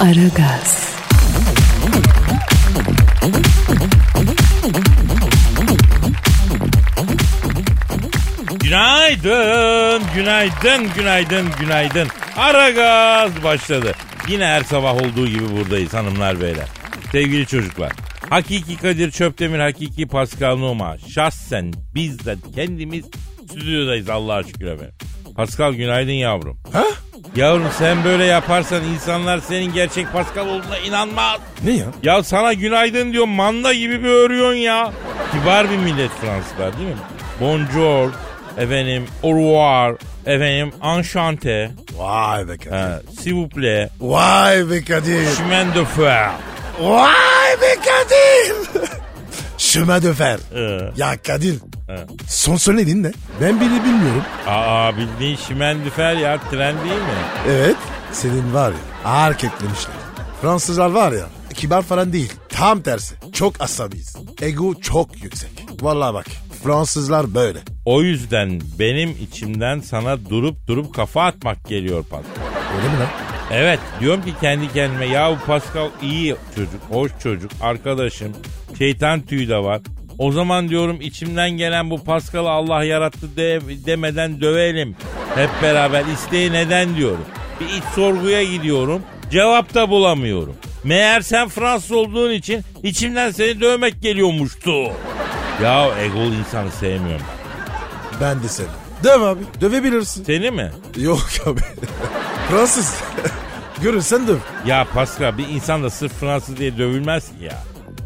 Aragaz, Günaydın, günaydın, günaydın, günaydın. Ara gaz başladı. Yine her sabah olduğu gibi buradayız hanımlar beyler. Sevgili çocuklar. Hakiki Kadir Çöptemir, hakiki Pascal Numa. Şahsen biz de kendimiz stüdyodayız Allah'a şükür efendim. Pascal günaydın yavrum. Ha? Yavrum sen böyle yaparsan insanlar senin gerçek Pascal olduğuna inanmaz. Ne ya? Ya sana günaydın diyor manda gibi bir örüyorsun ya. Kibar bir millet Fransızlar değil mi? Bonjour, efendim, au revoir, efendim, enchanté, Vay be Kadir. ha, s'il vous plaît, Vay be Kadir. chemin de fer. Vay be Kadir. Chemin de fer. Ee, Ya Kadir. He. Son söyledin ne? Ben bile bilmiyorum. aa bildiğin chemin de fer ya tren değil mi? Evet. Senin var ya ağır eklemişler. Fransızlar var ya kibar falan değil. Tam tersi. Çok asabiyiz. Ego çok yüksek. Vallahi bak Fransızlar böyle. O yüzden benim içimden sana durup durup kafa atmak geliyor Pascal. Öyle mi lan? Evet diyorum ki kendi kendime ya bu Pascal iyi çocuk, hoş çocuk, arkadaşım, şeytan tüyü de var. O zaman diyorum içimden gelen bu Pascal'ı Allah yarattı de, demeden dövelim. Hep beraber isteği neden diyorum. Bir iç sorguya gidiyorum. Cevap da bulamıyorum. Meğer sen Fransız olduğun için içimden seni dövmek geliyormuştu. Ya egolu insanı sevmiyorum ben. Ben de seni. Döv abi. Dövebilirsin. Seni mi? Yok abi. Fransız. Görürsen döv. Ya Pascal bir insan da sırf Fransız diye dövülmez ki ya.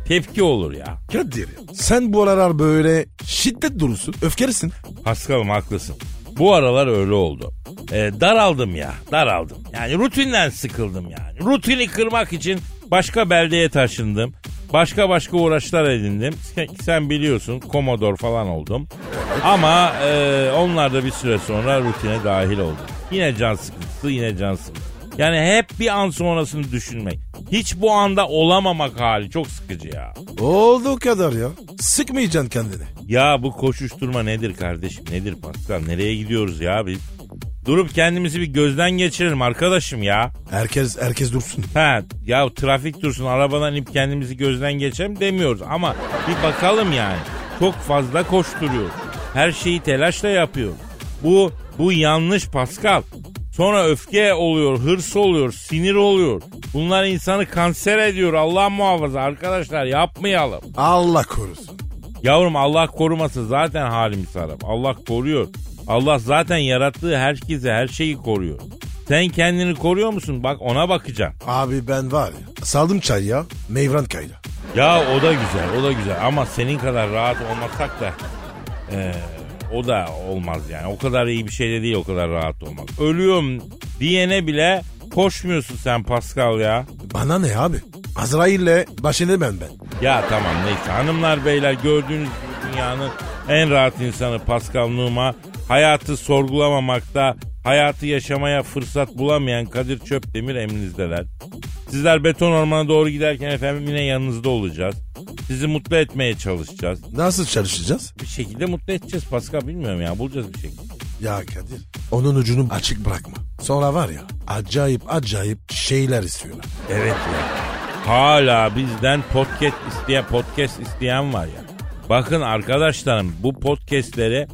Tepki olur ya. Kadir sen bu aralar böyle şiddet durusun. Öfkelisin. Paskal'ım haklısın. Bu aralar öyle oldu. Ee, daraldım ya daraldım. Yani rutinden sıkıldım yani. Rutini kırmak için başka beldeye taşındım. Başka başka uğraşlar edindim. Sen, sen biliyorsun Commodore falan oldum. Ama e, onlar da bir süre sonra rutine dahil oldu. Yine can sıkıntısı yine can sıkıntısı. Yani hep bir an sonrasını düşünmek. Hiç bu anda olamamak hali çok sıkıcı ya. Olduğu kadar ya. Sıkmayacaksın kendini. Ya bu koşuşturma nedir kardeşim? Nedir Pascal? Nereye gidiyoruz ya biz? Durup kendimizi bir gözden geçirelim arkadaşım ya. Herkes herkes dursun. Ha ya trafik dursun arabadan inip kendimizi gözden geçelim demiyoruz ama bir bakalım yani. Çok fazla koşturuyoruz. Her şeyi telaşla yapıyor. Bu bu yanlış Pascal. Sonra öfke oluyor, hırs oluyor, sinir oluyor. Bunlar insanı kanser ediyor. Allah muhafaza arkadaşlar yapmayalım. Allah korusun. Yavrum Allah koruması zaten halimiz harap. Allah koruyor. Allah zaten yarattığı herkese her şeyi koruyor. Sen kendini koruyor musun? Bak ona bakacağım. Abi ben var ya saldım çay ya meyvan kaydı. Ya o da güzel, o da güzel. Ama senin kadar rahat olmasak da eee, o da olmaz yani. O kadar iyi bir şey de değil o kadar rahat olmak. Ölüyorum diyene bile koşmuyorsun sen Pascal ya. Bana ne abi? Azrail'le baş edemem ben. Ya tamam neyse hanımlar beyler gördüğünüz dünyanın en rahat insanı Pascal Numa hayatı sorgulamamakta hayatı yaşamaya fırsat bulamayan Kadir Çöpdemir emrinizdeler. Sizler beton ormana doğru giderken efendim yine yanınızda olacağız. Sizi mutlu etmeye çalışacağız. Nasıl çalışacağız? Bir şekilde mutlu edeceğiz Pascal bilmiyorum ya bulacağız bir şekilde. Ya Kadir onun ucunu açık bırakma. Sonra var ya acayip acayip şeyler istiyorlar. Evet ya. Hala bizden podcast isteyen podcast isteyen var ya. Bakın arkadaşlarım bu podcastleri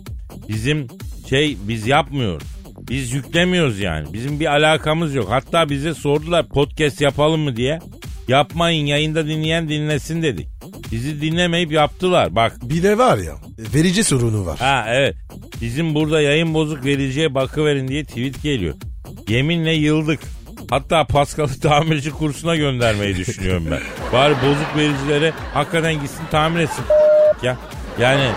bizim şey biz yapmıyoruz. Biz yüklemiyoruz yani. Bizim bir alakamız yok. Hatta bize sordular podcast yapalım mı diye. Yapmayın yayında dinleyen dinlesin dedik. Bizi dinlemeyip yaptılar. Bak Bir de var ya verici sorunu var. Ha evet. Bizim burada yayın bozuk vericiye bakıverin diye tweet geliyor. Yeminle yıldık. Hatta Pascal'ı tamirci kursuna göndermeyi düşünüyorum ben. Bari bozuk vericilere hakikaten gitsin tamir etsin ya. Yani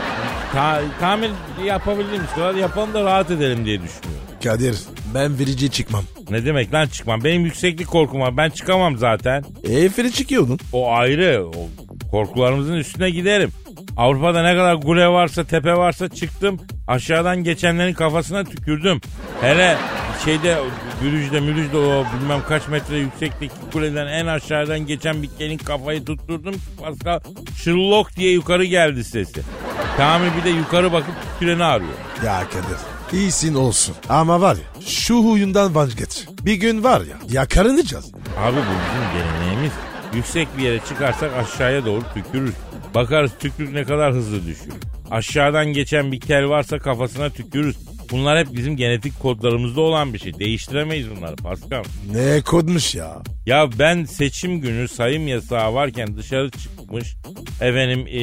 ta- tamir yapabildiğimiz kadar yapalım da rahat edelim diye düşünüyorum. Kadir ben verici çıkmam. Ne demek lan çıkmam? Benim yükseklik korkum var. Ben çıkamam zaten. E feri çıkıyordun. O ayrı. O korkularımızın üstüne giderim. Avrupa'da ne kadar kule varsa tepe varsa çıktım. Aşağıdan geçenlerin kafasına tükürdüm. Hele şeyde Gürüj'de Mürüj'de o bilmem kaç metre yüksekteki kuleden en aşağıdan geçen bir gelin kafayı tutturdum. Pascal şırlok diye yukarı geldi sesi. Kamil bir de yukarı bakıp tüküreni arıyor. Ya Kadir iyisin olsun. Ama var ya şu huyundan vazgeç. Bir gün var ya yakaranacağız. Abi bu bizim geleneğimiz. Yüksek bir yere çıkarsak aşağıya doğru tükürür. Bakarız tükürük ne kadar hızlı düşüyor. Aşağıdan geçen bir kel varsa kafasına tükürürüz. Bunlar hep bizim genetik kodlarımızda olan bir şey. Değiştiremeyiz bunları Pascal. Ne kodmuş ya. Ya ben seçim günü sayım yasağı varken dışarı çıkmış. Efendim e,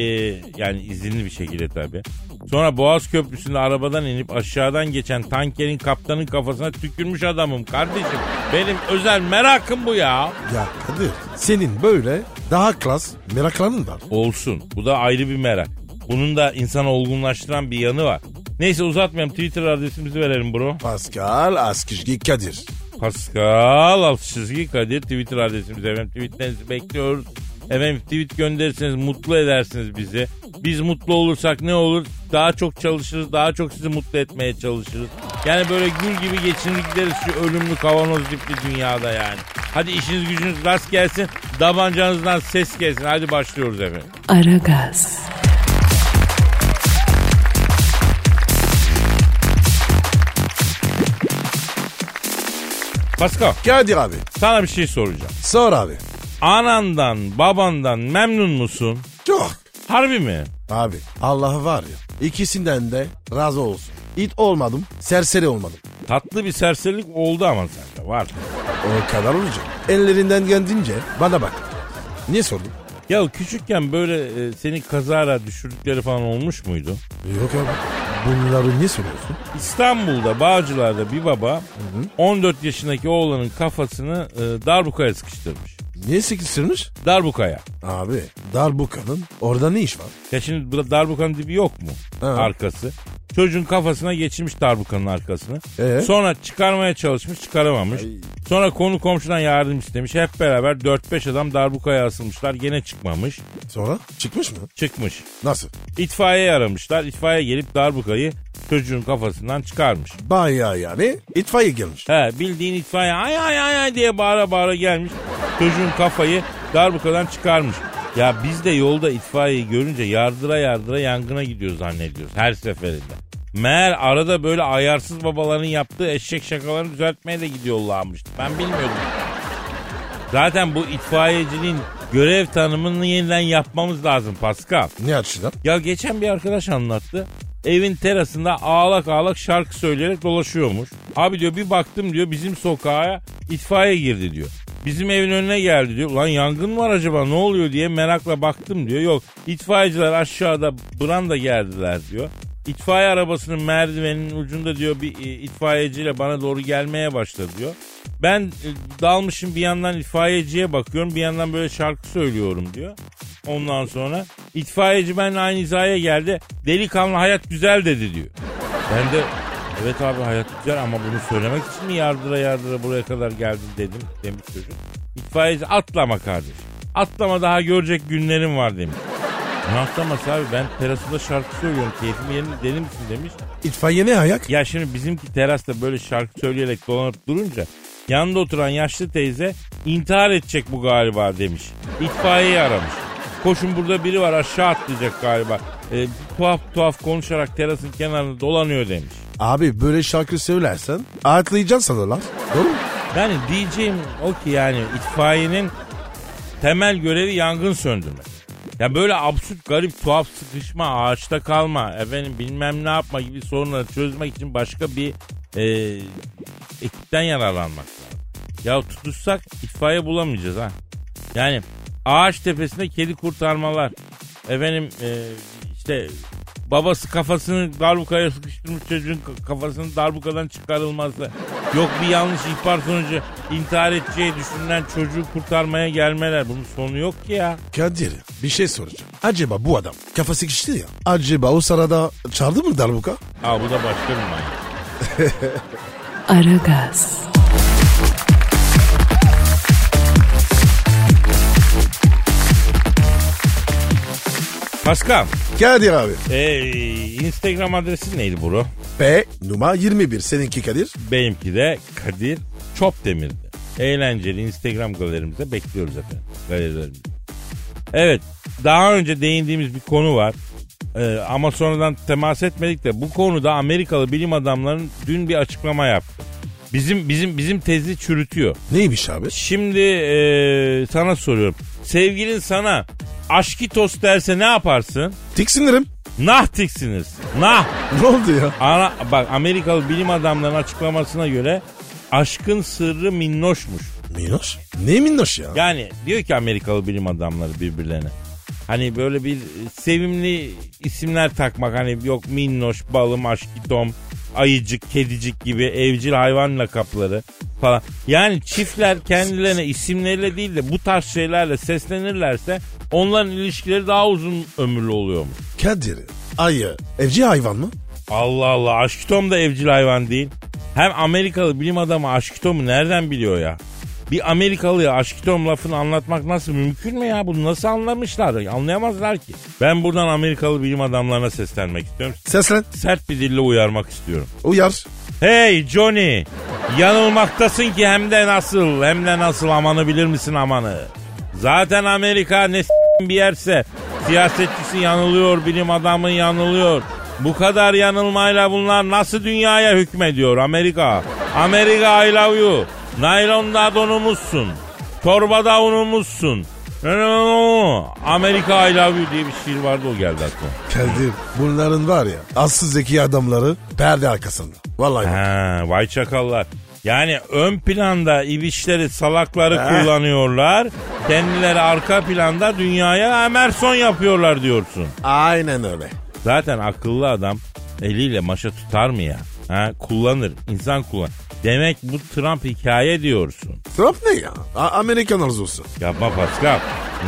yani izinli bir şekilde tabii. Sonra Boğaz Köprüsü'nde arabadan inip aşağıdan geçen tankerin kaptanın kafasına tükürmüş adamım kardeşim. Benim özel merakım bu ya. Ya Kadir senin böyle daha klas merakların var. Olsun. Bu da ayrı bir merak. Bunun da insanı olgunlaştıran bir yanı var. Neyse uzatmayalım. Twitter adresimizi verelim bro. Pascal Askışgi Kadir. Pascal Altçizgi Kadir Twitter adresimiz efendim. Tweetlerinizi bekliyoruz. Efendim tweet gönderirseniz mutlu edersiniz bizi. Biz mutlu olursak ne olur? Daha çok çalışırız, daha çok sizi mutlu etmeye çalışırız. Yani böyle gül gibi geçinir gideriz şu ölümlü kavanoz dipli dünyada yani. Hadi işiniz gücünüz rast gelsin, tabancanızdan ses gelsin. Hadi başlıyoruz efendim. Aragaz, Pascal, Kadir abi sana bir şey soracağım. sor abi. Anandan, babandan memnun musun? Çok. Harbi mi? Abi Allah var ya ikisinden de razı olsun. İt olmadım serseri olmadım. Tatlı bir serserilik oldu ama sende var. O kadar olacak. Ellerinden geldiğince bana bak. Niye sordun? Ya küçükken böyle e, seni kazara düşürdükleri falan olmuş muydu? Yok abi. Bunları niye soruyorsun? İstanbul'da Bağcılar'da bir baba 14 yaşındaki oğlanın kafasını e, darbukaya sıkıştırmış. Niye sıkıştırmış? Darbukaya. Abi darbuka'nın orada ne iş var? Ya şimdi burada darbukanın dibi yok mu? Ha. Arkası. Çocuğun kafasına geçirmiş darbukanın arkasını. Ee? Sonra çıkarmaya çalışmış çıkaramamış. Ay. Sonra konu komşudan yardım istemiş. Hep beraber 4-5 adam darbukaya asılmışlar. Gene çıkmamış. Sonra çıkmış mı? Çıkmış. Nasıl? İtfaiye aramışlar. İtfaiye gelip darbukayı çocuğun kafasından çıkarmış. Bayağı yani itfaiye gelmiş. He bildiğin itfaiye ay ay ay ay diye bağıra bağıra gelmiş. Çocuğun kafayı darbukadan çıkarmış. Ya biz de yolda itfaiyeyi görünce yardıra yardıra yangına gidiyor zannediyoruz her seferinde. Meğer arada böyle ayarsız babaların yaptığı eşek şakalarını düzeltmeye de gidiyorlarmış. Ben bilmiyordum. Zaten bu itfaiyeciliğin görev tanımını yeniden yapmamız lazım Pascal. Ne açıdan? Ya geçen bir arkadaş anlattı. Evin terasında ağlak ağlak şarkı söyleyerek dolaşıyormuş. Abi diyor bir baktım diyor bizim sokağa itfaiye girdi diyor. Bizim evin önüne geldi diyor. Ulan yangın var acaba ne oluyor diye merakla baktım diyor. Yok itfaiyeciler aşağıda branda geldiler diyor. İtfaiye arabasının merdivenin ucunda diyor bir e, itfaiyeciyle bana doğru gelmeye başladı diyor. Ben e, dalmışım bir yandan itfaiyeciye bakıyorum bir yandan böyle şarkı söylüyorum diyor. Ondan sonra itfaiyeci benimle aynı hizaya geldi. Delikanlı hayat güzel dedi diyor. Ben de evet abi hayat güzel ama bunu söylemek için mi yardıra yardıra buraya kadar geldin dedim demiş çocuk. İtfaiyeci atlama kardeşim. Atlama daha görecek günlerim var demiş. Atlaması abi ben terasında şarkı söylüyorum keyfim yerinde deli misin demiş. İtfaiye ne ayak? Ya şimdi bizimki terasta böyle şarkı söyleyerek dolanıp durunca yanında oturan yaşlı teyze intihar edecek bu galiba demiş. İtfaiyeyi aramış. Koşun burada biri var aşağı atlayacak galiba. E, tuhaf tuhaf konuşarak terasın kenarında dolanıyor demiş. Abi böyle şarkı söylersen atlayacaksın sanırlar. Doğru mu? Yani diyeceğim o ki yani itfaiyenin temel görevi yangın söndürmek. Ya böyle absürt garip tuhaf sıkışma ağaçta kalma efendim bilmem ne yapma gibi sorunları çözmek için başka bir e, ekipten yararlanmak lazım. Ya tutuşsak itfaiye bulamayacağız ha. Yani ağaç tepesinde kedi kurtarmalar. Efendim e, işte babası kafasını darbukaya sıkıştırmış çocuğun kafasının darbukadan çıkarılması. Yok bir yanlış ihbar sonucu intihar edeceği düşünülen çocuğu kurtarmaya gelmeler. Bunun sonu yok ki ya. Kadir bir şey soracağım. Acaba bu adam kafa sıkıştı ya. Acaba o sırada çaldı mı darbuka? Ha bu da başka bir manyak. Aragaz, Pascal, Kadir abi. ee, Instagram adresi neydi bro? P numara 21 seninki Kadir. Benimki de Kadir Çopdemir'di. Eğlenceli Instagram galerimize bekliyoruz efendim. Galerilerimize. Evet daha önce değindiğimiz bir konu var. Ee, ama sonradan temas etmedik de bu konuda Amerikalı bilim adamlarının dün bir açıklama yaptı. Bizim bizim bizim tezi çürütüyor. Neymiş abi? Şimdi ee, sana soruyorum. Sevgilin sana aşkitos derse ne yaparsın? Tiksinirim. Nah tiksinirsin. Nah. Ne oldu ya? Ana, bak Amerikalı bilim adamlarının açıklamasına göre aşkın sırrı minnoşmuş. Minnoş? Ne minnoş ya? Yani diyor ki Amerikalı bilim adamları birbirlerine. Hani böyle bir sevimli isimler takmak hani yok minnoş, balım, aşkitom, ayıcık, kedicik gibi evcil hayvan lakapları falan. Yani çiftler kendilerine isimleriyle değil de bu tarz şeylerle seslenirlerse onların ilişkileri daha uzun ömürlü oluyormuş. Kadir. Ayı. Evcil hayvan mı? Allah Allah aşkitom da evcil hayvan değil. Hem Amerikalı bilim adamı aşkitomu nereden biliyor ya? Bir Amerikalıya aşkitom lafını anlatmak nasıl mümkün mü ya? Bunu nasıl anlamışlar? Anlayamazlar ki. Ben buradan Amerikalı bilim adamlarına seslenmek istiyorum. Seslen. Sert bir dille uyarmak istiyorum. Uyar. Hey Johnny! Yanılmaktasın ki hem de nasıl hem de nasıl amanı bilir misin amanı? Zaten Amerika ne bir yerse siyasetçisi yanılıyor, bilim adamı yanılıyor. Bu kadar yanılmayla bunlar nasıl dünyaya hükmediyor Amerika? Amerika I love you. Naylonda donumuzsun. Torbada unumuzsun. Amerika I love you diye bir şiir vardı o geldi aklıma. Kadir. Bunların var ya asıl zeki adamları perde arkasında. Vallahi. Ha, vay çakallar. Yani ön planda ibişleri salakları Eh. kullanıyorlar. Kendileri arka planda dünyaya Emerson yapıyorlar diyorsun. Aynen öyle. Zaten akıllı adam eliyle maşa tutar mı ya? Ha, kullanır. insan kullan. Demek bu Trump hikaye diyorsun. Trump ne ya? A- Amerikan arzusu. Yapma Pascal.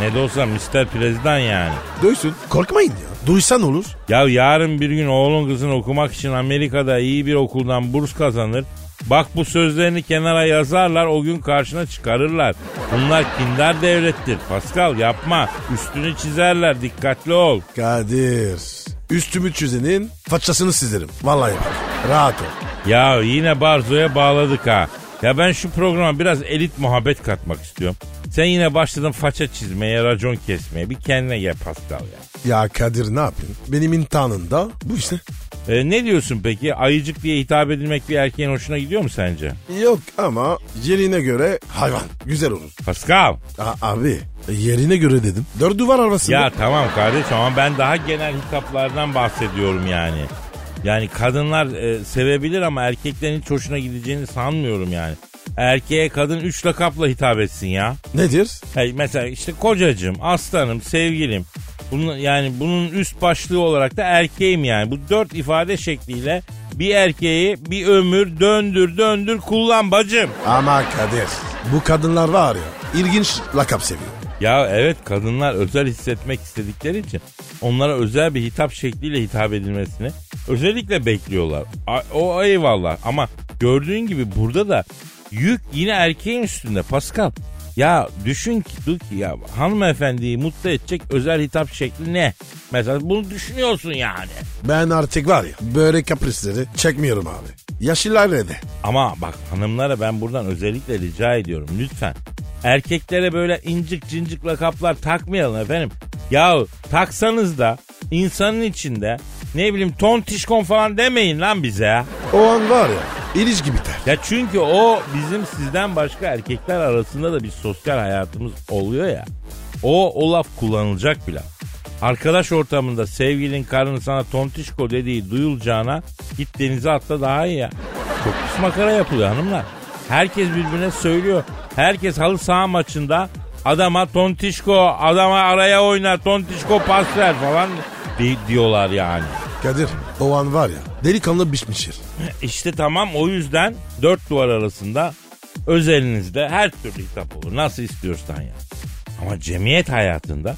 Ne de olsa Mr. President yani. Duysun. Korkmayın ya. Duysan olur. Ya yarın bir gün oğlun kızın okumak için Amerika'da iyi bir okuldan burs kazanır. Bak bu sözlerini kenara yazarlar o gün karşına çıkarırlar. Bunlar kindar devlettir. Pascal yapma. Üstünü çizerler dikkatli ol. Kadir. Üstümü çizenin façasını sizerim. Vallahi bak. Rahat ol. Ya yine Barzo'ya bağladık ha. Ya ben şu programa biraz elit muhabbet katmak istiyorum. Sen yine başladın faça çizmeye, racon kesmeye. Bir kendine gel Pascal ya. Ya Kadir ne yapayım? Benim imtihanında bu işte. E, ne diyorsun peki? Ayıcık diye hitap edilmek bir erkeğin hoşuna gidiyor mu sence? Yok ama yerine göre hayvan. Güzel olur. Pascal. A- abi yerine göre dedim. Dört duvar arasında. Ya tamam kardeşim ama ben daha genel hitaplardan bahsediyorum yani. Yani kadınlar e, sevebilir ama erkeklerin hiç hoşuna gideceğini sanmıyorum yani. Erkeğe kadın üç lakapla hitap etsin ya. Nedir? Hey, mesela işte kocacığım, aslanım, sevgilim. Bunun, yani bunun üst başlığı olarak da erkeğim yani. Bu dört ifade şekliyle bir erkeği bir ömür döndür döndür kullan bacım. Ama Kadir bu kadınlar var ya ilginç lakap seviyor. Ya evet kadınlar özel hissetmek istedikleri için onlara özel bir hitap şekliyle hitap edilmesini özellikle bekliyorlar. O eyvallah ama gördüğün gibi burada da yük yine erkeğin üstünde Pascal. Ya düşün ki, ya hanımefendiyi mutlu edecek özel hitap şekli ne? Mesela bunu düşünüyorsun yani. Ben artık var ya böyle kaprisleri çekmiyorum abi. Yaşlılar ne de. Ama bak hanımlara ben buradan özellikle rica ediyorum lütfen. Erkeklere böyle incik cincik lakaplar takmayalım efendim. Ya taksanız da insanın içinde ne bileyim tontişkon falan demeyin lan bize ya. O an var ya ilişki biter. Ya çünkü o bizim sizden başka erkekler arasında da bir sosyal hayatımız oluyor ya. O, o laf kullanılacak bir laf. Arkadaş ortamında sevgilin karın sana tontişko dediği duyulacağına git denize atla daha iyi ya. Çok pis makara yapılıyor hanımlar. Herkes birbirine söylüyor. Herkes halı saha maçında adama tontişko, adama araya oyna, tontişko pas ver falan di- diyorlar yani. Kadir o an var ya delikanlı biçmişir. İşte tamam o yüzden dört duvar arasında özelinizde her türlü hitap olur. Nasıl istiyorsan ya. Ama cemiyet hayatında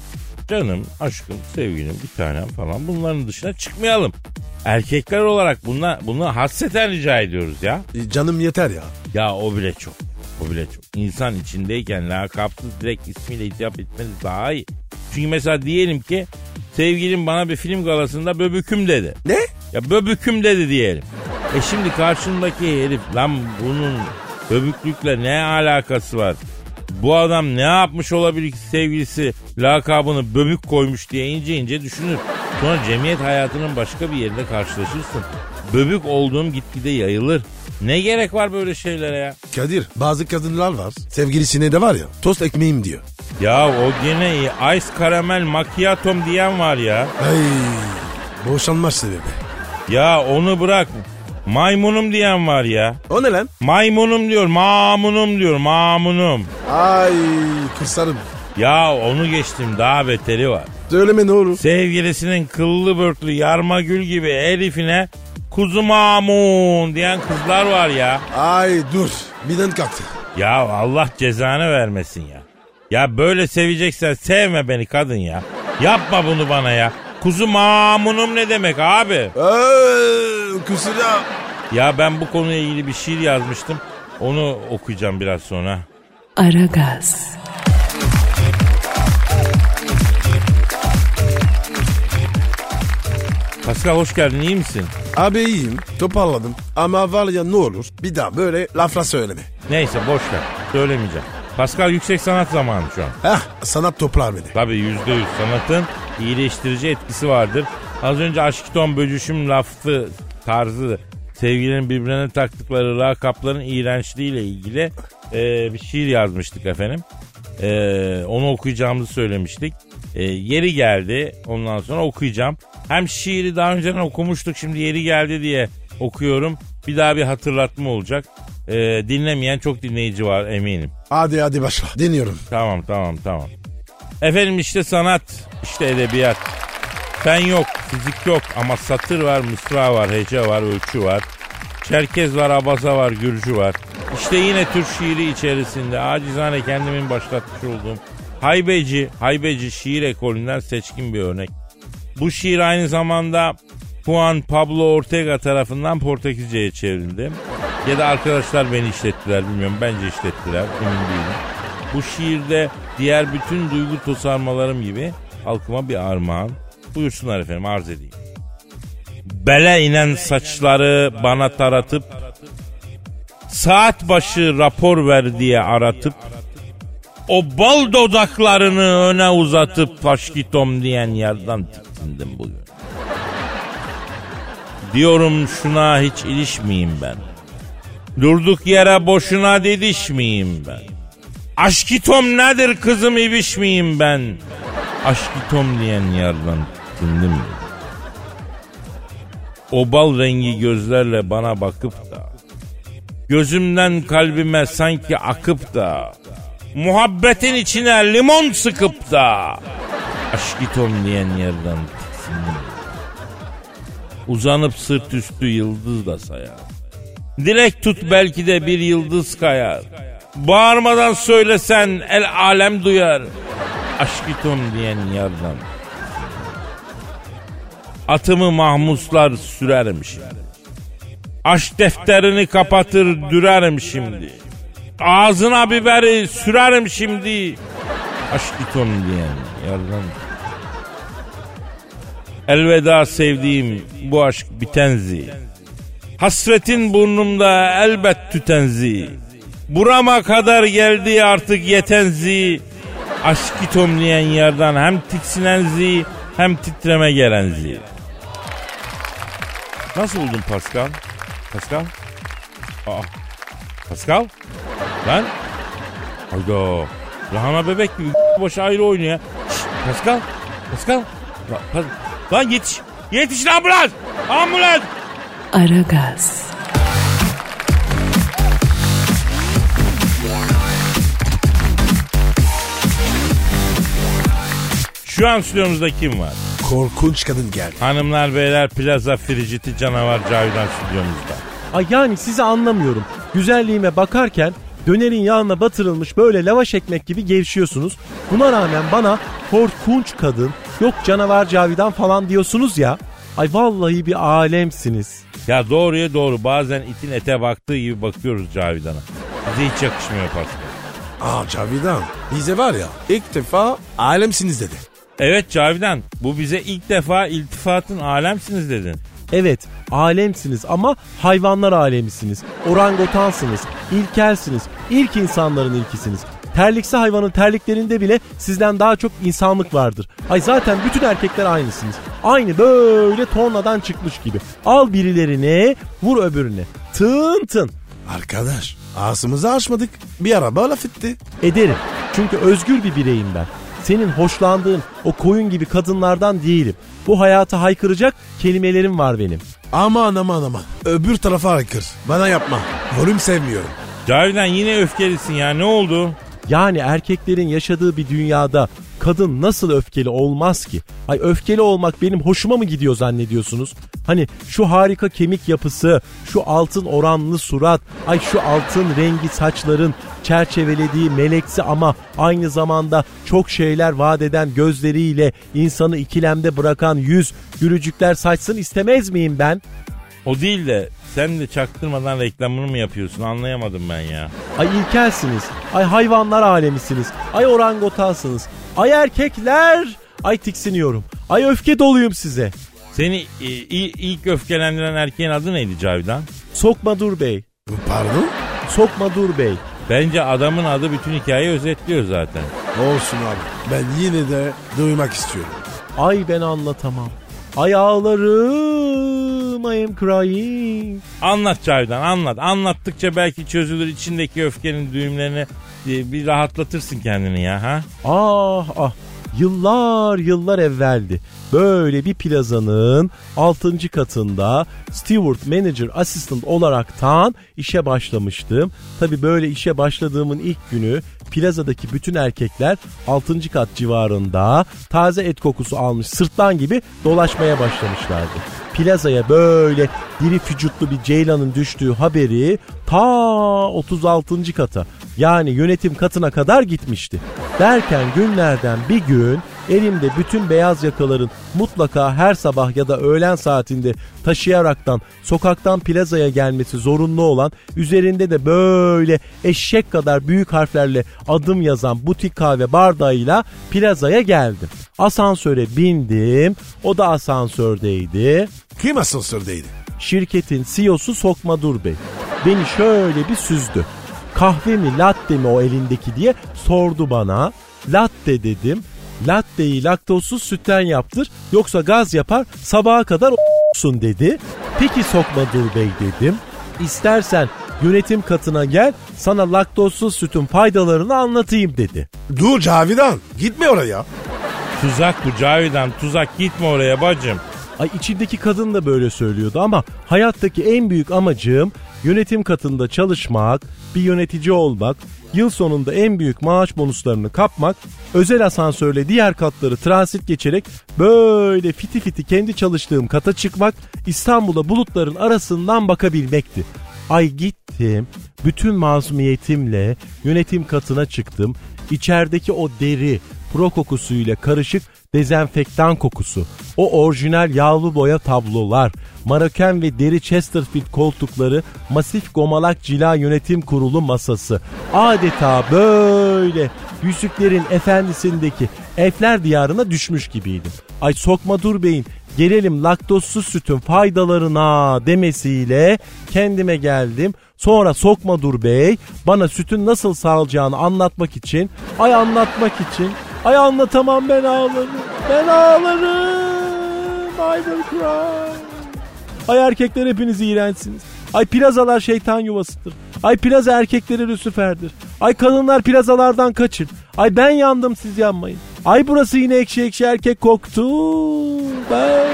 canım, aşkım, sevgilim, bir tanem falan bunların dışına çıkmayalım. Erkekler olarak buna, bunu hasreten rica ediyoruz ya. E, canım yeter ya. Ya o bile çok. O bile çok. İnsan içindeyken lakapsız direkt ismiyle hitap etmeniz daha iyi. Çünkü mesela diyelim ki sevgilim bana bir film galasında böbüküm dedi. Ne? Ya böbüküm dedi diyelim. E şimdi karşımdaki herif lan bunun böbüklükle ne alakası var? Bu adam ne yapmış olabilir ki sevgilisi lakabını böbük koymuş diye ince ince düşünür. Sonra cemiyet hayatının başka bir yerinde karşılaşırsın. Böbük olduğum gitgide yayılır. Ne gerek var böyle şeylere ya? Kadir bazı kadınlar var. Sevgilisine de var ya tost ekmeğim diyor. Ya o gene iyi. Ice karamel macchiato'm diyen var ya. Ay boşanma sebebi. Ya onu bırak. Maymunum diyen var ya. O ne lan? Maymunum diyor, mamunum diyor, mamunum. Ay kısarım. Ya onu geçtim daha beteri var. Söyleme ne olur. Sevgilisinin kıllı börtlü yarma gül gibi Elif'ine kuzu mamun diyen kızlar var ya. Ay dur. Birden kalktı. Ya Allah cezanı vermesin ya. Ya böyle seveceksen sevme beni kadın ya. Yapma bunu bana ya. Kuzu mamunum ne demek abi? Eee kusura. Ya ben bu konuyla ilgili bir şiir yazmıştım. Onu okuyacağım biraz sonra. Aragaz, Pascal hoş geldin iyi misin? Abi iyiyim toparladım ama var ya ne olur bir daha böyle lafla söyleme. Neyse boş ver. Söylemeyeceğim. Pascal yüksek sanat zamanı şu an. Heh sanat toplar beni. Tabii yüzde yüz sanatın iyileştirici etkisi vardır. Az önce aşkiton bölüşüm lafı tarzı sevgililerin birbirine taktıkları lakapların iğrençliğiyle ilgili e, bir şiir yazmıştık efendim. E, onu okuyacağımızı söylemiştik. E, yeri geldi ondan sonra okuyacağım. Hem şiiri daha önceden okumuştuk şimdi yeri geldi diye okuyorum. Bir daha bir hatırlatma olacak. E, dinlemeyen çok dinleyici var eminim. Hadi hadi başla dinliyorum. Tamam tamam tamam. Efendim işte sanat, işte edebiyat. Fen yok, fizik yok ama satır var, mısra var, hece var, ölçü var. Çerkez var, abaza var, gürcü var. İşte yine Türk şiiri içerisinde acizane kendimin başlatmış olduğum haybeci, haybeci şiir ekolünden seçkin bir örnek. Bu şiir aynı zamanda Juan Pablo Ortega tarafından Portekizce'ye çevrildi. Ya da arkadaşlar beni işlettiler bilmiyorum. Bence işlettiler emin değilim. Bu şiirde diğer bütün duygu tosarmalarım gibi halkıma bir armağan. Buyursunlar efendim arz edeyim. Bele inen saçları bana taratıp saat başı rapor ver diye aratıp o bal dodaklarını öne uzatıp faşkitom diyen yerden tiksindim bugün. Diyorum şuna hiç ilişmeyeyim ben. Durduk yere boşuna didişmeyeyim ben. Aşkitom nedir kızım ibiş miyim ben? Aşkitom diyen yerden tiksindim. O bal rengi gözlerle bana bakıp da Gözümden kalbime sanki akıp da Muhabbetin içine limon sıkıp da Aşkitom diyen yerden tiksindim. Uzanıp sırt üstü yıldız da sayar. Direkt tut belki de bir yıldız kayar. Bağırmadan söylesen el alem duyar. Aşkitom diyen yerden. Atımı mahmuslar sürerim şimdi. Aşk defterini kapatır dürerim şimdi. Ağzına biberi sürerim şimdi. Aşkitom diyen yerden. Elveda sevdiğim bu aşk bitenzi. Hasretin burnumda elbet tütenzi. Burama kadar geldi artık yetenzi. Aşkı tomlayan yerden hem tiksinenzi hem titreme gelenzi. Nasıl buldun Pascal? Pascal? Aa, Pascal? Lan? Hayda. Lahana bebek gibi başı ayrı oynuyor. Şşt, Pascal? Pascal? La- Pas- Lan yetiş. Yetiş ambulans. Ambulans. Aragaz, Şu an stüdyomuzda kim var? Korkunç kadın geldi. Hanımlar beyler plaza friciti canavar Cavidan stüdyomuzda. Ay yani sizi anlamıyorum. Güzelliğime bakarken dönerin yağına batırılmış böyle lavaş ekmek gibi gevşiyorsunuz. Buna rağmen bana korkunç kadın yok canavar Cavidan falan diyorsunuz ya. Ay vallahi bir alemsiniz. Ya doğruya doğru bazen itin ete baktığı gibi bakıyoruz Cavidan'a. Bize hiç yakışmıyor Pascal. Aa Cavidan bize var ya ilk defa alemsiniz dedi. Evet Cavidan bu bize ilk defa iltifatın alemsiniz dedin. Evet alemsiniz ama hayvanlar alemisiniz. Orangotansınız, ilkelsiniz, ilk insanların ilkisiniz. Terliksi hayvanın terliklerinde bile sizden daha çok insanlık vardır. Ay zaten bütün erkekler aynısınız. Aynı böyle tornadan çıkmış gibi. Al birilerine vur öbürüne. Tın tın. Arkadaş ağzımızı açmadık bir araba laf etti. Ederim. Çünkü özgür bir bireyim ben. Senin hoşlandığın o koyun gibi kadınlardan değilim. Bu hayata haykıracak kelimelerim var benim. Aman aman aman öbür tarafa aykır bana yapma volüm sevmiyorum. Cavidan yine öfkelisin ya ne oldu? Yani erkeklerin yaşadığı bir dünyada kadın nasıl öfkeli olmaz ki? Ay öfkeli olmak benim hoşuma mı gidiyor zannediyorsunuz? Hani şu harika kemik yapısı, şu altın oranlı surat, ay şu altın rengi saçların çerçevelediği meleksi ama aynı zamanda çok şeyler vaat eden gözleriyle insanı ikilemde bırakan yüz, gülücükler saçsın istemez miyim ben? O değil de sen de çaktırmadan reklamını mı yapıyorsun anlayamadım ben ya. Ay ilkelsiniz, ay hayvanlar alemisiniz, ay orangotansınız, ay erkekler, ay tiksiniyorum, ay öfke doluyum size. Seni e, ilk öfkelendiren erkeğin adı neydi Cavidan? Sokma Dur Bey, Pardon? Sokma Dur Bey. Bence adamın adı bütün hikayeyi özetliyor zaten. Olsun abi ben yine de duymak istiyorum. Ay ben anlatamam. Ay ağlarım, I am crying. Anlat Cavidan anlat. Anlattıkça belki çözülür içindeki öfkenin düğümlerini e, bir rahatlatırsın kendini ya ha. Ah ah yıllar yıllar evveldi. Böyle bir plazanın 6. katında steward manager assistant olaraktan işe başlamıştım. Tabi böyle işe başladığımın ilk günü plazadaki bütün erkekler 6. kat civarında taze et kokusu almış sırtlan gibi dolaşmaya başlamışlardı. Plazaya böyle diri vücutlu bir ceylanın düştüğü haberi ta 36. kata yani yönetim katına kadar gitmişti. Derken günlerden bir gün elimde bütün beyaz yakaların mutlaka her sabah ya da öğlen saatinde taşıyaraktan sokaktan plazaya gelmesi zorunlu olan üzerinde de böyle eşek kadar büyük harflerle adım yazan butik kahve bardağıyla plazaya geldim. Asansöre bindim. O da asansördeydi. Kim asansördeydi? Şirketin CEO'su Sokma Dur Bey. Beni şöyle bir süzdü. Kahve mi latte mi o elindeki diye sordu bana. Latte dedim. Latteyi laktozsuz sütten yaptır yoksa gaz yapar sabaha kadar o**sun dedi. Peki Sokma Dur Bey dedim. İstersen yönetim katına gel sana laktozsuz sütün faydalarını anlatayım dedi. Dur Cavidan gitme oraya. Tuzak bu Cavidan tuzak gitme oraya bacım. Ay içindeki kadın da böyle söylüyordu ama hayattaki en büyük amacım yönetim katında çalışmak, bir yönetici olmak, yıl sonunda en büyük maaş bonuslarını kapmak, özel asansörle diğer katları transit geçerek böyle fiti fiti kendi çalıştığım kata çıkmak, İstanbul'a bulutların arasından bakabilmekti. Ay gittim, bütün masumiyetimle yönetim katına çıktım. İçerideki o deri, pro kokusuyla karışık dezenfektan kokusu, o orijinal yağlı boya tablolar, Maroken ve deri Chesterfield koltukları, masif gomalak cila yönetim kurulu masası. Adeta böyle Yüzüklerin Efendisi'ndeki Elfler diyarına düşmüş gibiydim. Ay Sokma Dur Bey'in gelelim laktozsuz sütün faydalarına demesiyle kendime geldim. Sonra Sokma Dur Bey bana sütün nasıl sağlayacağını anlatmak için, ay anlatmak için, ay anlatamam ben ağlarım, ben ağlarım, I will cry. Ay erkekler hepiniz iğrençsiniz. Ay plazalar şeytan yuvasıdır. Ay plaza erkekleri Lucifer'dir. Ay kadınlar plazalardan kaçın. Ay ben yandım siz yanmayın. Ay burası yine ekşi ekşi erkek koktu. Ben...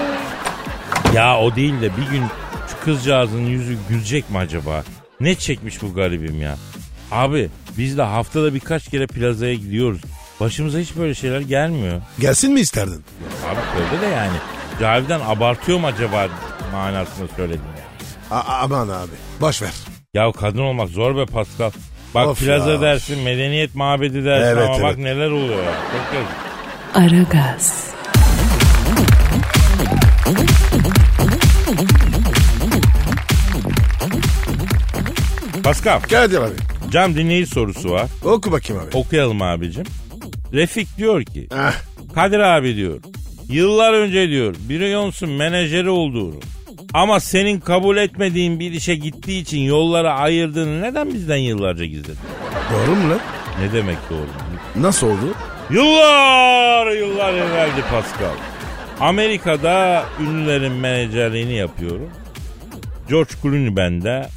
Ya o değil de bir gün şu kızcağızın yüzü gülecek mi acaba? Ne çekmiş bu garibim ya? Abi biz de haftada birkaç kere plazaya gidiyoruz. Başımıza hiç böyle şeyler gelmiyor. Gelsin mi isterdin? Abi söyle de yani. Cavidan abartıyor mu acaba manasını söyledin yani. Aman abi boş ver. Ya kadın olmak zor be Pascal. Bak of plaza ya. dersin, medeniyet mabedi dersin evet, ama evet. bak neler oluyor ya. Çok Ara Pascal. Geldi abi. Cam dinleyici sorusu var. Oku bakayım abi. Okuyalım abicim. Refik diyor ki, Ah, Kadir abi diyor. Yıllar önce diyor Beyoncé'un menajeri olduğunu ama senin kabul etmediğin bir işe gittiği için yollara ayırdığını neden bizden yıllarca gizledin? doğru mu lan? Ne demek doğru? Nasıl oldu? Yıllar yıllar evveldi Pascal. Amerika'da ünlülerin menajerliğini yapıyorum. George Clooney bende.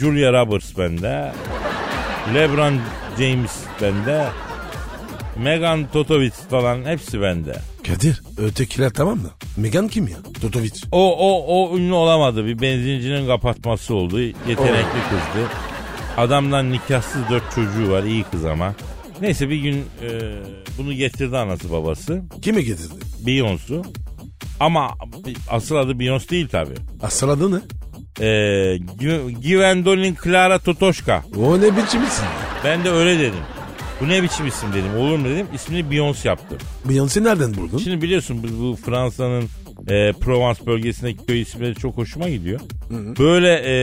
Julia Roberts bende. LeBron James bende. Megan Totovic falan hepsi bende. Kadir ötekiler tamam mı? Megan kim ya? Totovic. O o o ünlü olamadı. Bir benzincinin kapatması oldu. Yetenekli kızdı. Adamdan nikahsız dört çocuğu var. iyi kız ama. Neyse bir gün e, bunu getirdi anası babası. Kimi getirdi? Beyoncé. Ama asıl adı Beyoncé değil tabi. Asıl adı ne? Ee, Gwendolyn Clara Totoşka. O ne biçim isim? Ben de öyle dedim. Bu ne biçim isim dedim. Olur mu dedim. İsmini Beyoncé yaptım. Beyoncé nereden buldun? Şimdi biliyorsun bu, bu Fransa'nın e, Provence bölgesindeki köy isimleri çok hoşuma gidiyor. Böyle e,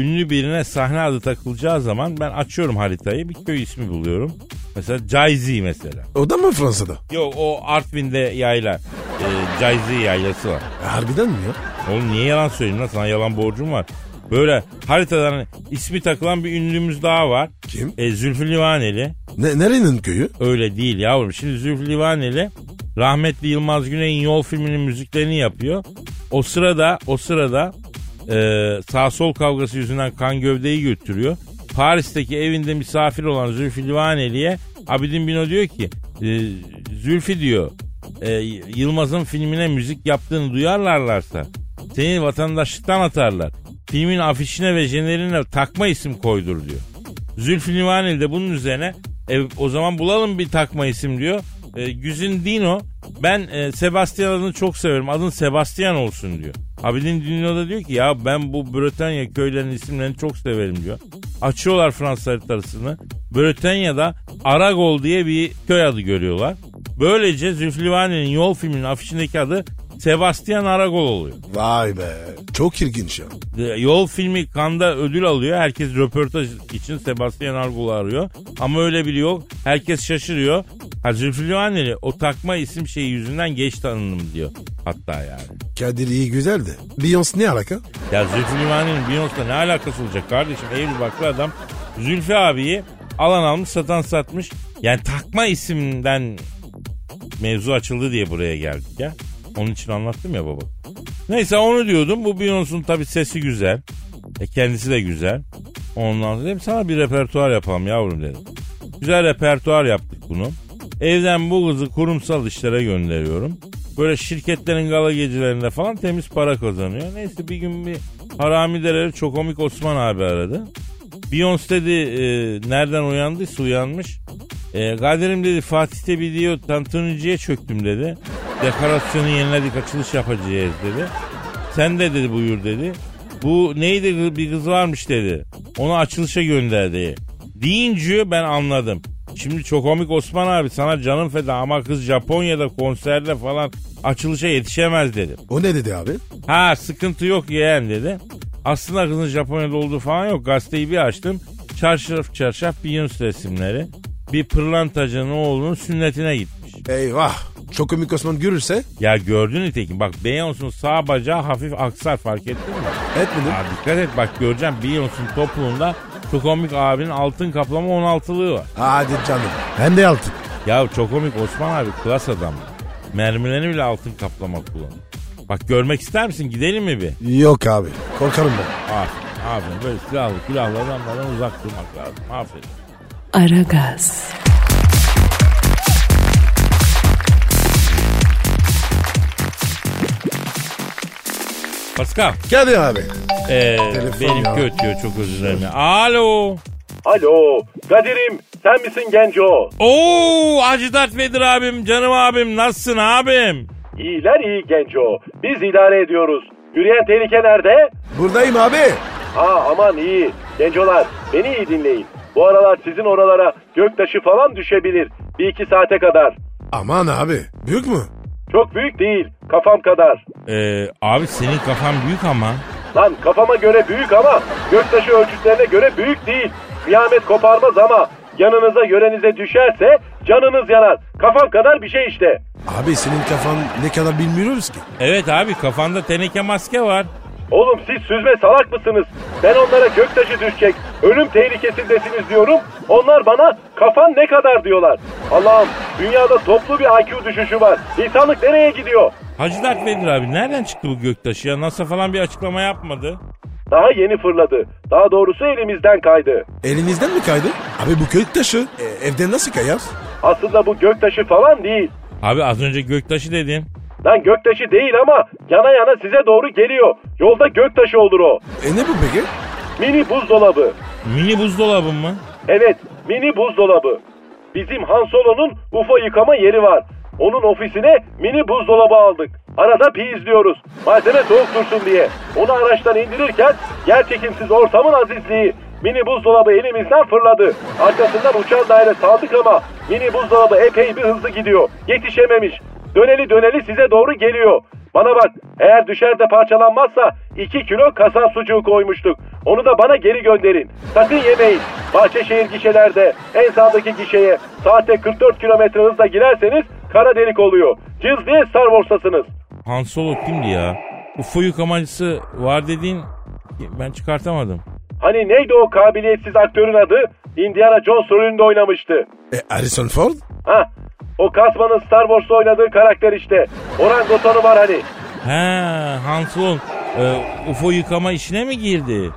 ünlü birine sahne adı takılacağı zaman ben açıyorum haritayı bir köy ismi buluyorum. Mesela Jay-Z mesela. O da mı Fransa'da? Yok o Artvin'de yayla. E, Jay-Z yaylası var. E, harbiden mi ya? Oğlum niye yalan söyleyeyim lan sana yalan borcum var. Böyle haritadan ismi takılan bir ünlümüz daha var. Kim? E, Zülfü Livaneli. Ne, nerenin köyü? Öyle değil yavrum. Şimdi Zülfü Livaneli rahmetli Yılmaz Güney'in Yol filminin müziklerini yapıyor. O sırada o sırada e, sağ sol kavgası yüzünden kan gövdeyi götürüyor. Paris'teki evinde misafir olan Zülfü Livaneli'ye Abidin Bino diyor ki e, Zülfü diyor e, Yılmaz'ın filmine müzik yaptığını duyarlarlarsa seni vatandaşlıktan atarlar. Filmin afişine ve jenerine takma isim koydur diyor. Zülfü Livaneli de bunun üzerine e, o zaman bulalım bir takma isim diyor. E, Güzin Dino ben e, Sebastian adını çok severim adın Sebastian olsun diyor. Abidin Dino da diyor ki ya ben bu Bretanya köylerinin isimlerini çok severim diyor. Açıyorlar Fransız haritasını. Bretanya'da Aragol diye bir köy adı görüyorlar. Böylece Zülfü Livaneli'nin yol filminin afişindeki adı Sebastian Aragol oluyor. Vay be. Çok ilginç ya. Yol filmi Kanda ödül alıyor. Herkes röportaj için Sebastian Argol'u arıyor. Ama öyle biri yok. Herkes şaşırıyor. Ha Zülfü Livaneli o takma isim şeyi yüzünden geç tanındım diyor. Hatta yani. Kadir iyi güzel de. Beyoncé ne alaka? Ya Zülfü Livaneli'nin Beyoncé'la ne alakası olacak kardeşim? Evli baklı adam. Zülfü abiyi alan almış satan satmış. Yani takma isimden mevzu açıldı diye buraya geldik ya. Onun için anlattım ya baba. Neyse onu diyordum. Bu Beyoncé'nun tabii sesi güzel. E kendisi de güzel. Ondan dedim sana bir repertuar yapalım yavrum dedim. Güzel repertuar yaptık bunu. Evden bu kızı kurumsal işlere gönderiyorum. Böyle şirketlerin gala gecelerinde falan temiz para kazanıyor. Neyse bir gün bir harami dereli çok komik Osman abi aradı. Beyoncé dedi e, nereden uyandıysa uyanmış. E, Kadir'im dedi Fatih'te bir diyor tantuniciye çöktüm dedi. Dekorasyonu yeniledik açılış yapacağız dedi. Sen de dedi buyur dedi. Bu neydi bir kız varmış dedi. Onu açılışa gönderdi. Deyince ben anladım. Şimdi çok komik Osman abi sana canım feda ama kız Japonya'da konserde falan açılışa yetişemez dedim. O ne dedi abi? Ha sıkıntı yok yeğen dedi. Aslında kızın Japonya'da olduğu falan yok. Gazeteyi bir açtım. Çarşaf çarşaf Beyoncé resimleri. Bir pırlantacının oğlunun sünnetine gitmiş. Eyvah. Çok komik Osman görürse Ya gördün nitekim bak Beyoncé'un sağ bacağı hafif aksar fark ettin mi? etmedim. Ha, dikkat et bak göreceğim Beyoncé'un topuğunda çok komik abinin altın kaplama 16'lığı var. Hadi canım. Hem de altın. Ya çok komik Osman abi klas adam. Mermilerini bile altın kaplama kullanıyor. Bak görmek ister misin gidelim mi bir? Yok abi. Korkarım ben. Aferin, aferin. Böyle silahlı silahlı adamlardan uzak durmak lazım. Aferin. Aragaz, Pascal, Kadir abi. ee, Telefon benim ya. kötü çok özür dilerim. Alo. Alo Kadir'im sen misin genco? Oo Hacı Dert Vedir abim, canım abim, nasılsın abim? İyiler iyi genco. Biz idare ediyoruz. Yürüyen tehlike nerede? Buradayım abi. Ha aman iyi. Gencolar beni iyi dinleyin. Bu aralar sizin oralara göktaşı falan düşebilir. Bir iki saate kadar. Aman abi. Büyük mü? Çok büyük değil. Kafam kadar. Ee, abi senin kafan büyük ama. Lan kafama göre büyük ama göktaşı ölçütlerine göre büyük değil. Kıyamet koparmaz ama yanınıza yörenize düşerse canınız yanar. Kafam kadar bir şey işte. Abi senin kafan ne kadar bilmiyoruz ki. Evet abi kafanda teneke maske var. Oğlum siz süzme salak mısınız? Ben onlara göktaşı düşecek, ölüm tehlikesindesiniz diyorum. Onlar bana kafan ne kadar diyorlar. Allah'ım dünyada toplu bir IQ düşüşü var. İnsanlık nereye gidiyor? Hacı Dert Vedir abi nereden çıktı bu göktaşı ya? NASA falan bir açıklama yapmadı. Daha yeni fırladı. Daha doğrusu elimizden kaydı. Elinizden mi kaydı? Abi bu kök taşı e, evden nasıl kayar? Aslında bu göktaşı falan değil. Abi az önce göktaşı dedin. Lan göktaşı değil ama yana yana size doğru geliyor. Yolda göktaşı olur o. E ne bu peki? Mini buzdolabı. Mini buzdolabı mı? Evet, mini buzdolabı. Bizim Han Solo'nun UFO yıkama yeri var. Onun ofisine mini buzdolabı aldık. Arada bir izliyoruz. Malzeme soğuk dursun diye. Onu araçtan indirirken yer çekimsiz ortamın azizliği. Mini buzdolabı elimizden fırladı. Arkasından uçan daire saldık ama mini buzdolabı epey bir hızlı gidiyor. Yetişememiş. Döneli döneli size doğru geliyor. Bana bak eğer düşer de parçalanmazsa 2 kilo kasap sucuğu koymuştuk. Onu da bana geri gönderin. Sakın yemeyin. Bahçeşehir gişelerde en sağdaki gişeye saatte 44 kilometre hızla girerseniz kara delik oluyor. Diye Star Wars'tasınız. Han Solo kimdi ya? UFO yıkamacısı var dediğin ben çıkartamadım. Hani neydi o kabiliyetsiz aktörün adı? Indiana Jones rolünde oynamıştı. E Harrison Ford? Ha, o kasmanın Star Wars'ta oynadığı karakter işte. Orangutonu var hani. He Han Solo e, UFO yıkama işine mi girdi?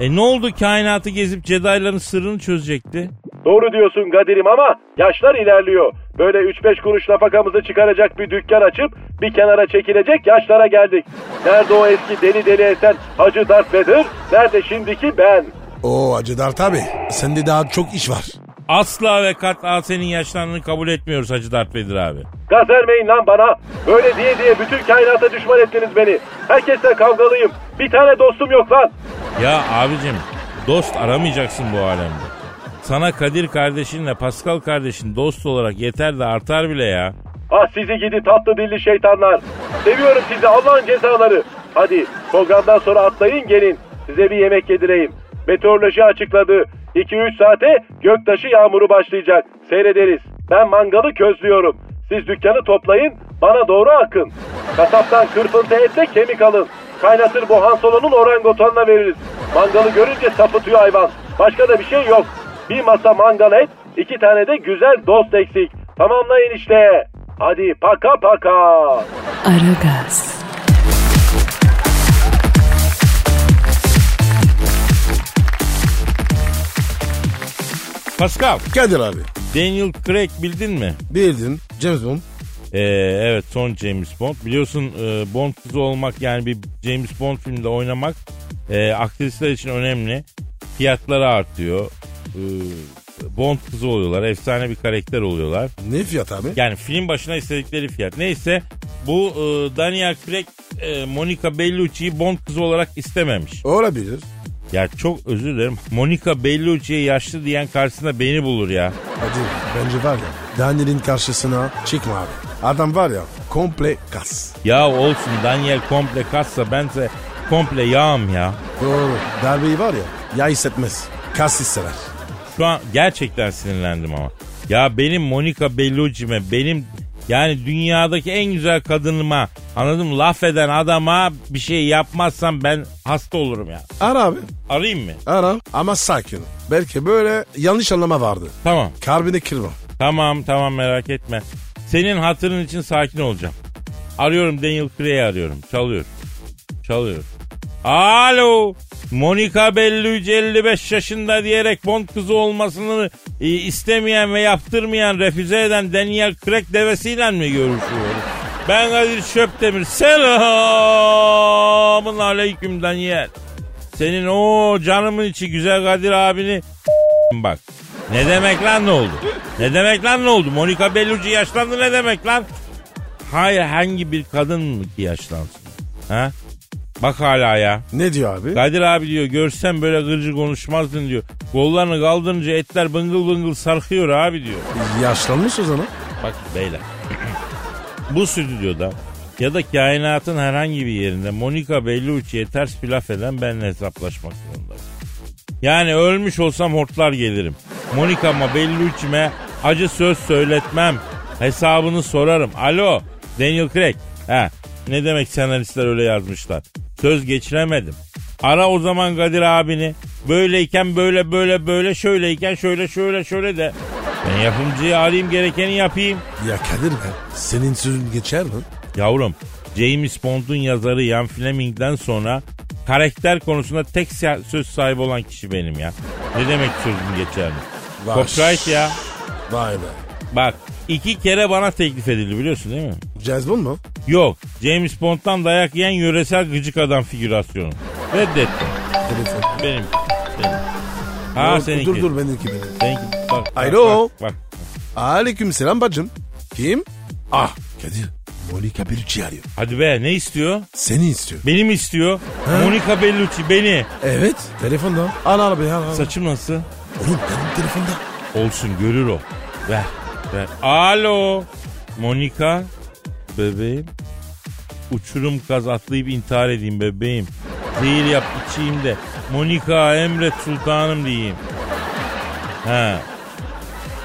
E ne oldu kainatı gezip Jedi'ların sırrını çözecekti? Doğru diyorsun Gadir'im ama yaşlar ilerliyor. Böyle 3-5 kuruş nafakamızı çıkaracak bir dükkan açıp bir kenara çekilecek yaşlara geldik. Nerede o eski deli deli esen Hacı Darth Vader? Nerede şimdiki ben? Oo Hacı Dert abi. Sende daha çok iş var. Asla ve kat'a senin yaşlandığını kabul etmiyoruz Hacı Dert Vedir abi. Gaz vermeyin lan bana. Böyle diye diye bütün kainata düşman ettiniz beni. Herkesle kavgalıyım. Bir tane dostum yok lan. Ya abicim dost aramayacaksın bu alemde. Sana Kadir kardeşinle Pascal kardeşin dost olarak yeter de artar bile ya. Ah sizi gidi tatlı dilli şeytanlar. Seviyorum sizi Allah'ın cezaları. Hadi programdan sonra atlayın gelin. Size bir yemek yedireyim. Meteoroloji açıkladı. 2-3 saate göktaşı yağmuru başlayacak. Seyrederiz. Ben mangalı közlüyorum. Siz dükkanı toplayın, bana doğru akın. Kasaptan kırpıntı etle kemik alın. Kaynatır bu Han Solo'nun orangotanına veririz. Mangalı görünce sapıtıyor hayvan. Başka da bir şey yok. Bir masa mangal et, iki tane de güzel dost eksik. Tamamlayın işte. Hadi paka paka. Aragaz, Pascal, Kadir abi. Daniel Craig bildin mi? Bildin. James Bond. Ee, evet son James Bond. Biliyorsun e, Bond kızı olmak yani bir James Bond filmde oynamak e, aktrisler için önemli. Fiyatları artıyor. Ee, Bond kızı oluyorlar. Efsane bir karakter oluyorlar. Ne fiyat abi? Yani film başına istedikleri fiyat. Neyse bu e, Daniel Craig e, Monica Bellucci'yi Bond kızı olarak istememiş. Olabilir. Ya çok özür dilerim. Monica Bellucci'ye yaşlı diyen karşısında beni bulur ya. Hadi bence var ya Daniel'in karşısına çıkma abi. Adam var ya komple kas. Ya olsun Daniel komple kassa bense komple yağım ya. Doğru. Darbeyi var ya ya hissetmez. Kas hisseder. Şu an gerçekten sinirlendim ama. Ya benim Monica Bellucci'me benim yani dünyadaki en güzel kadınıma anladın mı laf eden adama bir şey yapmazsam ben hasta olurum ya. Ara abi. Arayayım mı? Ara ama sakin. Belki böyle yanlış anlama vardı. Tamam. Kalbini kırma. Tamam tamam merak etme. Senin hatırın için sakin olacağım. Arıyorum Daniel Craig'i arıyorum. Çalıyor. Çalıyor. Alo. Monica Bellucci 55 yaşında diyerek Bond kızı olmasını e, istemeyen ve yaptırmayan refüze eden Daniel Craig devesiyle mi görüşüyoruz? Ben Kadir Şöptemir. Selamun aleyküm Daniel. Senin o canımın içi güzel Kadir abini bak. Ne demek lan ne oldu? Ne demek lan ne oldu? Monica Bellucci yaşlandı ne demek lan? Hayır hangi bir kadın mı ki yaşlansın? Ha? Bak hala ya. Ne diyor abi? Kadir abi diyor görsen böyle gırcı konuşmazdın diyor. Kollarını kaldırınca etler bıngıl bıngıl sarkıyor abi diyor. Yaşlanmış o zaman. Bak beyler. Bu stüdyoda ya da kainatın herhangi bir yerinde Monica Bellucci'ye ters bir laf eden benimle hesaplaşmak zorundayım. Yani ölmüş olsam hortlar gelirim. Monica'ma Bellucci'me acı söz söyletmem. Hesabını sorarım. Alo Daniel Craig. Ha, ne demek senaristler öyle yazmışlar. Söz geçiremedim. Ara o zaman Kadir abini. Böyleyken böyle böyle böyle şöyleyken şöyle şöyle şöyle de. Ben yapımcıyı arayayım gerekeni yapayım. Ya Kadir be senin sözün geçer mi? Yavrum James Bond'un yazarı Ian Fleming'den sonra karakter konusunda tek söz sahibi olan kişi benim ya. Ne demek sözüm geçer mi? Copyright ya. Vay be. Bak iki kere bana teklif edildi biliyorsun değil mi? James Bond mu? Yok James Bond'dan dayak yiyen yöresel gıcık adam figürasyonu. Reddettim. Telefon. Benim. benim. Ha Dur, seninki. Dur dur benimki benim. Seninki. Bak, bak, Alo. Bak, bak. Aleyküm selam bacım. Kim? Ah Kadir. Monica Bellucci arıyor. Hadi be ne istiyor? Seni istiyor. Benim istiyor. Monica Bellucci beni. Evet. Telefonda. Al al be al. al. Saçım nasıl? Oğlum benim telefonda. Olsun görür o. Ver. Ver. Alo. Monica. Bebeğim. Uçurum kaz atlayıp intihar edeyim bebeğim. Zehir yap içeyim de. Monica emret sultanım diyeyim. Ha.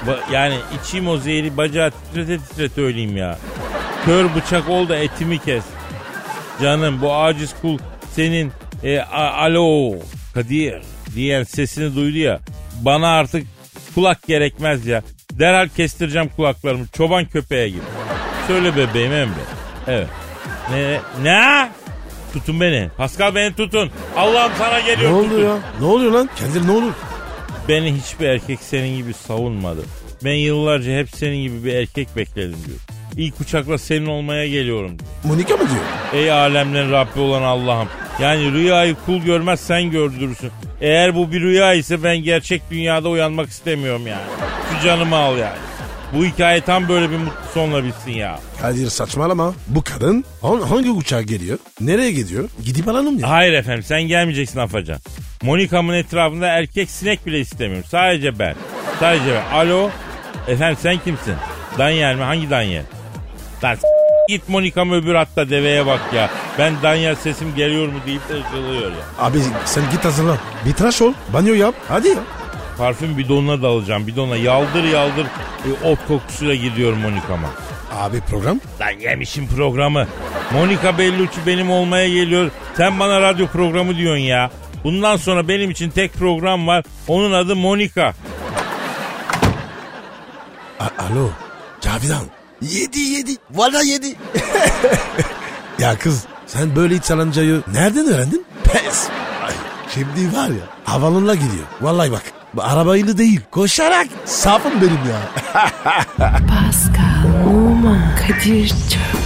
Ba- yani içeyim o zehri bacağı titrete titrete öleyim ya. Kör bıçak ol da etimi kes. Canım bu aciz kul senin e, a- alo Kadir diyen sesini duydu ya. Bana artık kulak gerekmez ya. Derhal kestireceğim kulaklarımı çoban köpeğe gibi. Söyle bebeğim Emre. Evet. Ne? Ne? Tutun beni. Pascal beni tutun. Allah'ım sana Ne geliyor oldu tutun. ya? Ne oluyor lan? Kadir ne olur? Beni hiçbir erkek senin gibi savunmadı. Ben yıllarca hep senin gibi bir erkek bekledim diyor. İlk uçakla senin olmaya geliyorum diyor. Monica mı diyor? Ey alemlerin Rabbi olan Allah'ım. Yani rüyayı kul görmez sen gördürürsün. Eğer bu bir rüya ise ben gerçek dünyada uyanmak istemiyorum yani. Şu canımı al yani. Bu hikaye tam böyle bir mutlu sonla bitsin ya. Kadir saçmalama. Bu kadın han- hangi uçağa geliyor? Nereye gidiyor? Gidip alalım ya. Hayır efendim sen gelmeyeceksin Afacan. Monika'mın etrafında erkek sinek bile istemiyorum. Sadece ben. Sadece ben. Alo. Efendim sen kimsin? Daniel mi? Hangi Daniel? Lan git Monika'm öbür hatta deveye bak ya. Ben Daniel sesim geliyor mu deyip de ırgılıyor ya. Abi sen git hazırlan. Bir tıraş ol. Banyo yap. Hadi ya. Parfüm bidonuna dalacağım. Bidona yaldır yaldır e, ot kokusuyla gidiyorum Monika'ma. Abi program. Lan yemişim programı. Monica Bellucci benim olmaya geliyor. Sen bana radyo programı diyorsun ya. Bundan sonra benim için tek program var. Onun adı Monica. A- Alo. Cavidan. Yedi yedi. Valla yedi. ya kız sen böyle iç salancayı nereden öğrendin? Pes. Ay, şimdi var ya havalınla gidiyor. Vallahi bak. Arabayla değil koşarak. Safım benim ya. Pascal, Oman, Kadir çok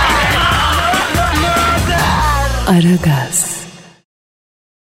Aragaz.